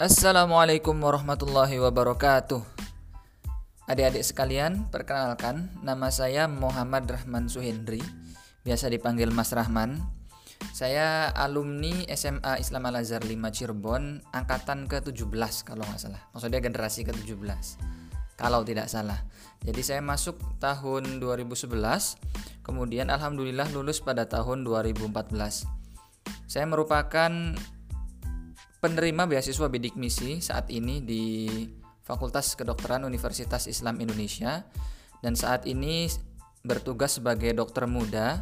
Assalamualaikum warahmatullahi wabarakatuh. Adik-adik sekalian, perkenalkan nama saya Muhammad Rahman Suhendri, biasa dipanggil Mas Rahman. Saya alumni SMA Islam Al Azhar 5 Cirebon, angkatan ke-17 kalau nggak salah. Maksudnya generasi ke-17. Kalau tidak salah. Jadi saya masuk tahun 2011, kemudian alhamdulillah lulus pada tahun 2014. Saya merupakan penerima beasiswa bidik misi saat ini di Fakultas Kedokteran Universitas Islam Indonesia dan saat ini bertugas sebagai dokter muda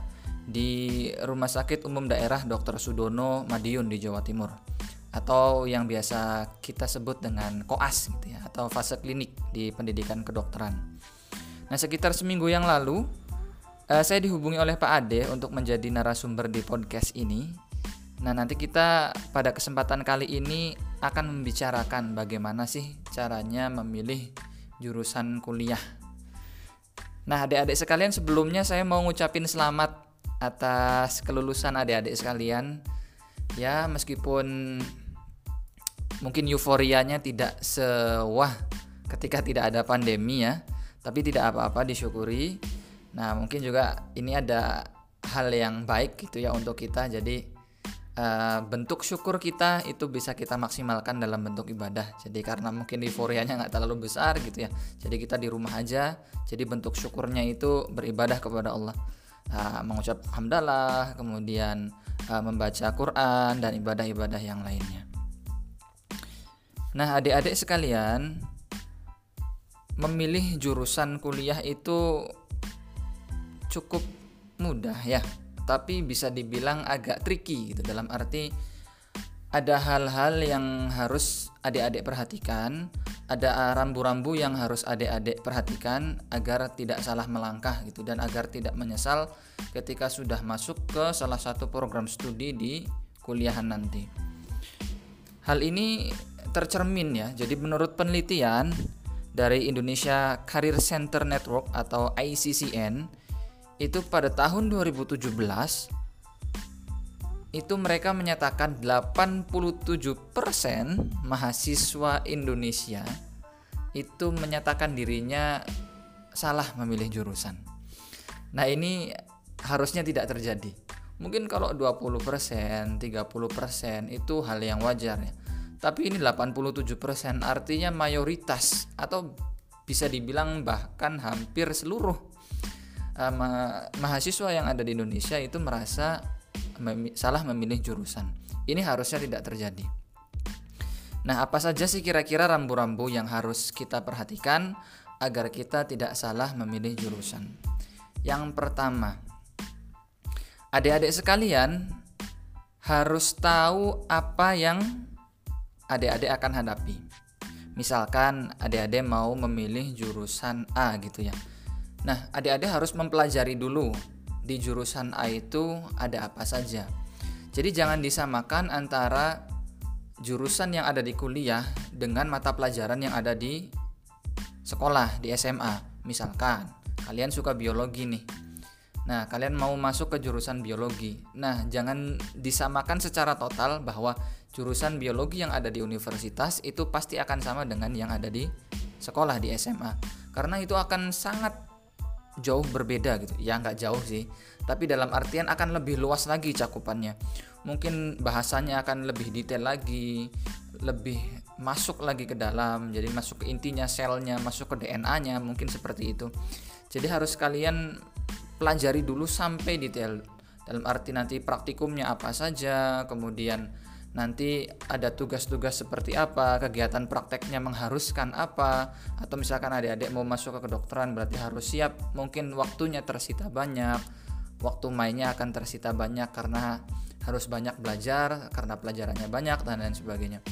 di Rumah Sakit Umum Daerah Dr. Sudono Madiun di Jawa Timur atau yang biasa kita sebut dengan koas gitu ya atau fase klinik di pendidikan kedokteran. Nah, sekitar seminggu yang lalu eh, saya dihubungi oleh Pak Ade untuk menjadi narasumber di podcast ini Nah, nanti kita pada kesempatan kali ini akan membicarakan bagaimana sih caranya memilih jurusan kuliah. Nah, adik-adik sekalian, sebelumnya saya mau ngucapin selamat atas kelulusan adik-adik sekalian. Ya, meskipun mungkin euforianya tidak sewah ketika tidak ada pandemi ya, tapi tidak apa-apa disyukuri. Nah, mungkin juga ini ada hal yang baik gitu ya untuk kita. Jadi uh, bentuk syukur kita itu bisa kita maksimalkan dalam bentuk ibadah. Jadi karena mungkin euforianya nggak terlalu besar gitu ya. Jadi kita di rumah aja. Jadi bentuk syukurnya itu beribadah kepada Allah. Uh, mengucap hamdalah, kemudian uh, membaca Quran dan ibadah-ibadah yang lainnya. Nah, adik-adik sekalian, memilih jurusan kuliah itu cukup mudah ya tapi bisa dibilang agak tricky gitu dalam arti ada hal-hal yang harus adik-adik perhatikan, ada rambu-rambu yang harus adik-adik perhatikan agar tidak salah melangkah gitu dan agar tidak menyesal ketika sudah masuk ke salah satu program studi di kuliahan nanti. Hal ini tercermin ya. Jadi menurut penelitian dari Indonesia Career Center Network atau ICCN itu pada tahun 2017 itu mereka menyatakan 87% mahasiswa Indonesia itu menyatakan dirinya salah memilih jurusan. Nah, ini harusnya tidak terjadi. Mungkin kalau 20%, 30% itu hal yang wajar ya. Tapi ini 87% artinya mayoritas atau bisa dibilang bahkan hampir seluruh uh, ma mahasiswa yang ada di Indonesia itu merasa mem salah memilih jurusan. Ini harusnya tidak terjadi. Nah, apa saja sih kira-kira rambu-rambu yang harus kita perhatikan agar kita tidak salah memilih jurusan? Yang pertama, adik-adik sekalian harus tahu apa yang adik-adik akan hadapi. Misalkan adik-adik mau memilih jurusan A gitu ya Nah, adik-adik harus mempelajari dulu di jurusan A itu ada apa saja. Jadi jangan disamakan antara jurusan yang ada di kuliah dengan mata pelajaran yang ada di sekolah di SMA. Misalkan kalian suka biologi nih. Nah, kalian mau masuk ke jurusan biologi. Nah, jangan disamakan secara total bahwa jurusan biologi yang ada di universitas itu pasti akan sama dengan yang ada di sekolah di SMA. Karena itu akan sangat jauh berbeda gitu. Ya nggak jauh sih. Tapi dalam artian akan lebih luas lagi cakupannya. Mungkin bahasanya akan lebih detail lagi lebih masuk lagi ke dalam. Jadi masuk ke intinya selnya masuk ke DNA-nya mungkin seperti itu. Jadi harus kalian pelajari dulu sampai detail. Dalam arti nanti praktikumnya apa saja kemudian nanti ada tugas-tugas seperti apa, kegiatan prakteknya mengharuskan apa, atau misalkan adik-adik mau masuk ke kedokteran berarti harus siap, mungkin waktunya tersita banyak, waktu mainnya akan tersita banyak karena harus banyak belajar, karena pelajarannya banyak dan lain sebagainya.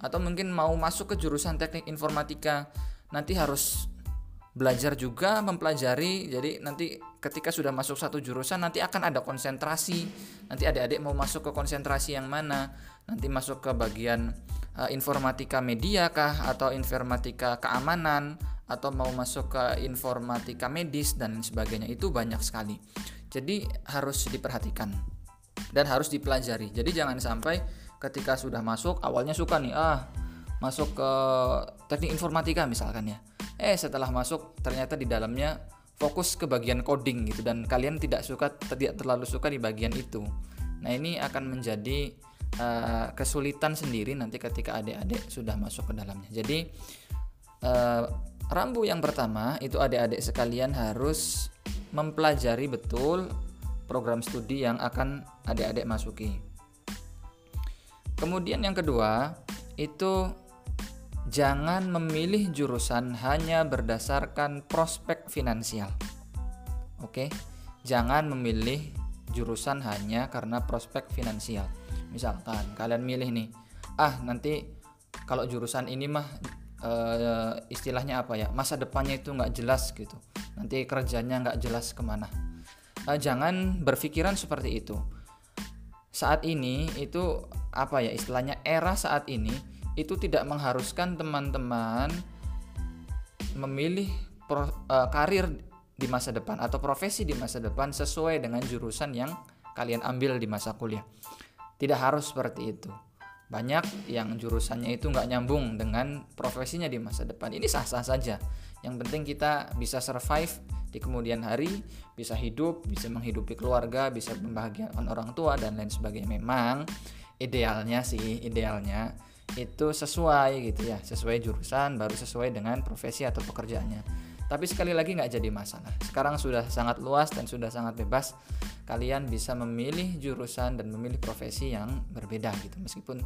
Atau mungkin mau masuk ke jurusan teknik informatika, nanti harus belajar juga mempelajari jadi nanti ketika sudah masuk satu jurusan nanti akan ada konsentrasi. Nanti adik-adik mau masuk ke konsentrasi yang mana? Nanti masuk ke bagian uh, informatika media kah atau informatika keamanan atau mau masuk ke informatika medis dan sebagainya. Itu banyak sekali. Jadi harus diperhatikan. Dan harus dipelajari. Jadi jangan sampai ketika sudah masuk awalnya suka nih ah masuk ke teknik informatika misalkan ya. Eh setelah masuk ternyata di dalamnya fokus ke bagian coding gitu dan kalian tidak suka tidak terlalu suka di bagian itu. Nah ini akan menjadi uh, kesulitan sendiri nanti ketika adik-adik sudah masuk ke dalamnya. Jadi uh, rambu yang pertama itu adik-adik sekalian harus mempelajari betul program studi yang akan adik-adik masuki. Kemudian yang kedua itu jangan memilih jurusan hanya berdasarkan prospek finansial. Oke, jangan memilih jurusan hanya karena prospek finansial. Misalkan kalian milih nih, ah nanti kalau jurusan ini mah e, istilahnya apa ya, masa depannya itu nggak jelas gitu. Nanti kerjanya nggak jelas ke mana. E, jangan berpikiran seperti itu. Saat ini itu apa ya istilahnya era saat ini itu tidak mengharuskan teman-teman memilih pro, uh, karir di masa depan atau profesi di masa depan sesuai dengan jurusan yang kalian ambil di masa kuliah. Tidak harus seperti itu. Banyak yang jurusannya itu nggak nyambung dengan profesinya di masa depan. Ini sah-sah saja. Yang penting kita bisa survive di kemudian hari, bisa hidup, bisa menghidupi keluarga, bisa membahagiakan orang tua dan lain sebagainya. Memang idealnya sih, idealnya itu sesuai gitu ya sesuai jurusan baru sesuai dengan profesi atau pekerjaannya. Tapi sekali lagi nggak jadi masalah. Sekarang sudah sangat luas dan sudah sangat bebas. Kalian bisa memilih jurusan dan memilih profesi yang berbeda gitu. Meskipun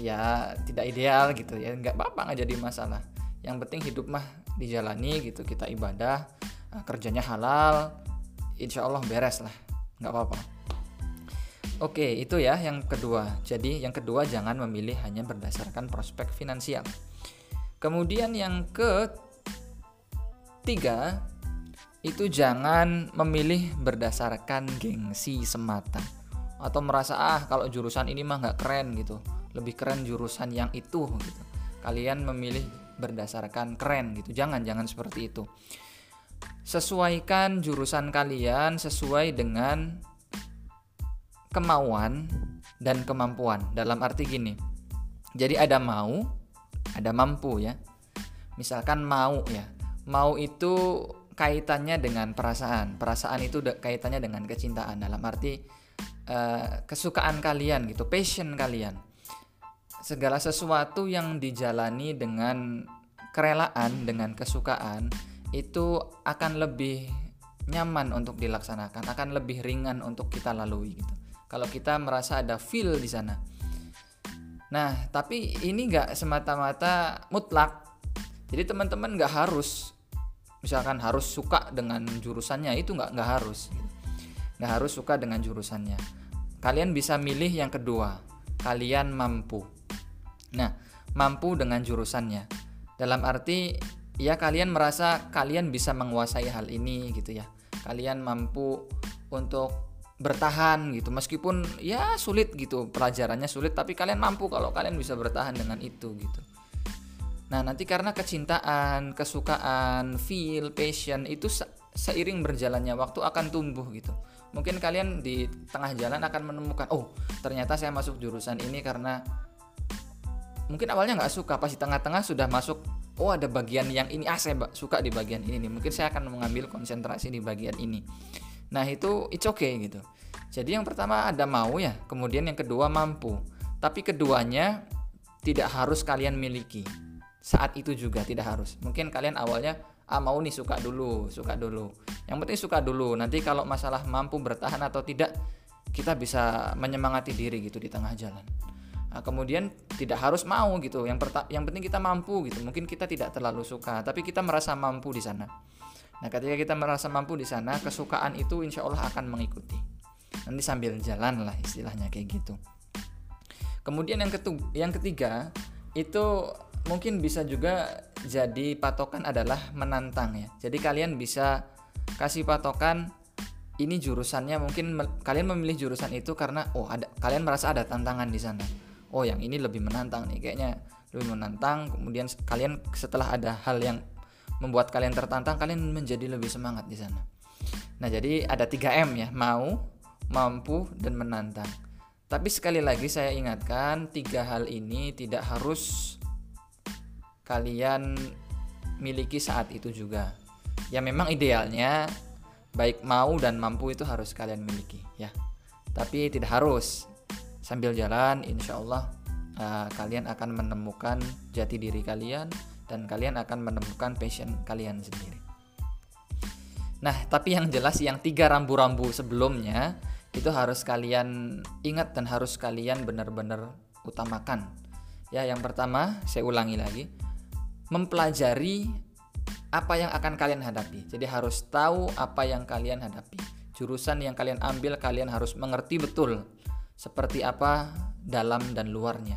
ya tidak ideal gitu ya nggak apa-apa nggak jadi masalah. Yang penting hidup mah dijalani gitu kita ibadah kerjanya halal insya Allah beres lah. Nggak apa-apa Oke, itu ya yang kedua. Jadi, yang kedua jangan memilih hanya berdasarkan prospek finansial. Kemudian yang ketiga itu jangan memilih berdasarkan gengsi semata atau merasa ah kalau jurusan ini mah nggak keren gitu, lebih keren jurusan yang itu gitu. Kalian memilih berdasarkan keren gitu. Jangan jangan seperti itu. Sesuaikan jurusan kalian sesuai dengan kemauan dan kemampuan. Dalam arti gini. Jadi ada mau, ada mampu ya. Misalkan mau ya. Mau itu kaitannya dengan perasaan. Perasaan itu kaitannya dengan kecintaan dalam arti uh, kesukaan kalian gitu, passion kalian. Segala sesuatu yang dijalani dengan kerelaan, dengan kesukaan itu akan lebih nyaman untuk dilaksanakan, akan lebih ringan untuk kita lalui gitu kalau kita merasa ada feel di sana. Nah, tapi ini nggak semata-mata mutlak. Jadi teman-teman nggak harus, misalkan harus suka dengan jurusannya itu nggak nggak harus. Nggak harus suka dengan jurusannya. Kalian bisa milih yang kedua. Kalian mampu. Nah, mampu dengan jurusannya. Dalam arti ya kalian merasa kalian bisa menguasai hal ini gitu ya. Kalian mampu untuk bertahan gitu. Meskipun ya sulit gitu pelajarannya sulit tapi kalian mampu kalau kalian bisa bertahan dengan itu gitu. Nah nanti karena kecintaan kesukaan feel passion itu seiring berjalannya waktu akan tumbuh gitu. Mungkin kalian di tengah jalan akan menemukan oh ternyata saya masuk jurusan ini karena mungkin awalnya nggak suka pas di tengah-tengah sudah masuk oh ada bagian yang ini ah saya suka di bagian ini nih mungkin saya akan mengambil konsentrasi di bagian ini Nah itu it's okay gitu. Jadi yang pertama ada mau ya, kemudian yang kedua mampu. Tapi keduanya tidak harus kalian miliki. Saat itu juga tidak harus. Mungkin kalian awalnya ah mau nih suka dulu, suka dulu. Yang penting suka dulu. Nanti kalau masalah mampu bertahan atau tidak, kita bisa menyemangati diri gitu di tengah jalan. Nah, kemudian tidak harus mau gitu. Yang yang penting kita mampu gitu. Mungkin kita tidak terlalu suka, tapi kita merasa mampu di sana. Nah, ketika kita merasa mampu di sana, kesukaan itu insya Allah akan mengikuti. Nanti sambil jalan lah istilahnya kayak gitu. Kemudian yang ketiga, yang ketiga itu mungkin bisa juga jadi patokan adalah menantang ya. Jadi kalian bisa kasih patokan ini jurusannya mungkin me kalian memilih jurusan itu karena oh ada kalian merasa ada tantangan di sana. Oh, yang ini lebih menantang nih kayaknya lebih menantang. Kemudian kalian setelah ada hal yang membuat kalian tertantang, kalian menjadi lebih semangat di sana. Nah, jadi ada 3M ya, mau, mampu, dan menantang. Tapi sekali lagi saya ingatkan, tiga hal ini tidak harus kalian miliki saat itu juga. Ya memang idealnya baik mau dan mampu itu harus kalian miliki ya. Tapi tidak harus. Sambil jalan insya Allah uh, kalian akan menemukan jati diri kalian dan kalian akan menemukan passion kalian sendiri. Nah, tapi yang jelas yang tiga rambu-rambu sebelumnya itu harus kalian ingat dan harus kalian benar-benar utamakan. Ya, yang pertama saya ulangi lagi, mempelajari apa yang akan kalian hadapi. Jadi harus tahu apa yang kalian hadapi. Jurusan yang kalian ambil kalian harus mengerti betul seperti apa dalam dan luarnya.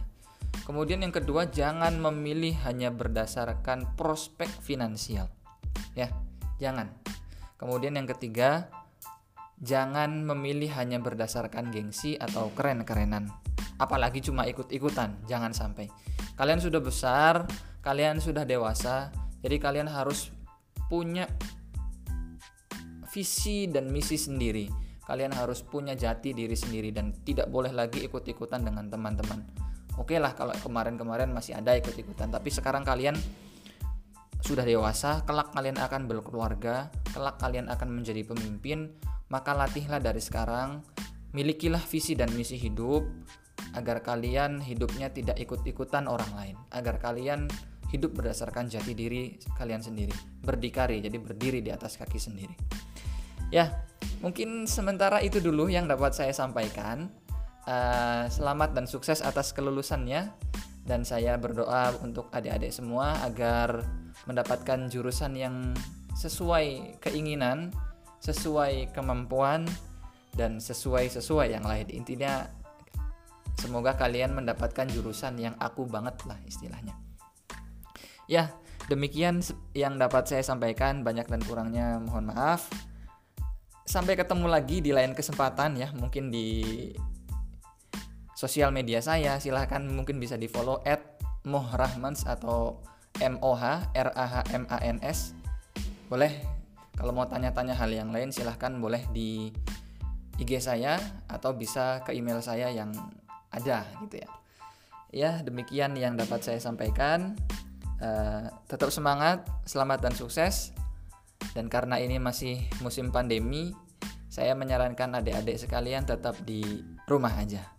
Kemudian yang kedua, jangan memilih hanya berdasarkan prospek finansial. Ya, jangan. Kemudian yang ketiga, jangan memilih hanya berdasarkan gengsi atau keren-kerenan. Apalagi cuma ikut-ikutan, jangan sampai. Kalian sudah besar, kalian sudah dewasa, jadi kalian harus punya visi dan misi sendiri. Kalian harus punya jati diri sendiri dan tidak boleh lagi ikut-ikutan dengan teman-teman. Oke lah kalau kemarin-kemarin masih ada ikut-ikutan, tapi sekarang kalian sudah dewasa, kelak kalian akan berkeluarga, kelak kalian akan menjadi pemimpin, maka latihlah dari sekarang, milikilah visi dan misi hidup agar kalian hidupnya tidak ikut-ikutan orang lain, agar kalian hidup berdasarkan jati diri kalian sendiri, berdikari, jadi berdiri di atas kaki sendiri. Ya, mungkin sementara itu dulu yang dapat saya sampaikan. Uh, selamat dan sukses atas kelulusannya, dan saya berdoa untuk adik-adik semua agar mendapatkan jurusan yang sesuai keinginan, sesuai kemampuan, dan sesuai-sesuai yang lain. Intinya, semoga kalian mendapatkan jurusan yang aku banget lah istilahnya. Ya, demikian yang dapat saya sampaikan. Banyak dan kurangnya mohon maaf. Sampai ketemu lagi di lain kesempatan ya, mungkin di sosial media saya. Silahkan mungkin bisa di follow at mohrahmans atau M O H R A H M A N S. Boleh kalau mau tanya-tanya hal yang lain silahkan boleh di IG saya atau bisa ke email saya yang ada gitu ya. Ya, demikian yang dapat saya sampaikan. Uh, tetap semangat, selamat dan sukses. Dan karena ini masih musim pandemi, saya menyarankan adik-adik sekalian tetap di rumah aja.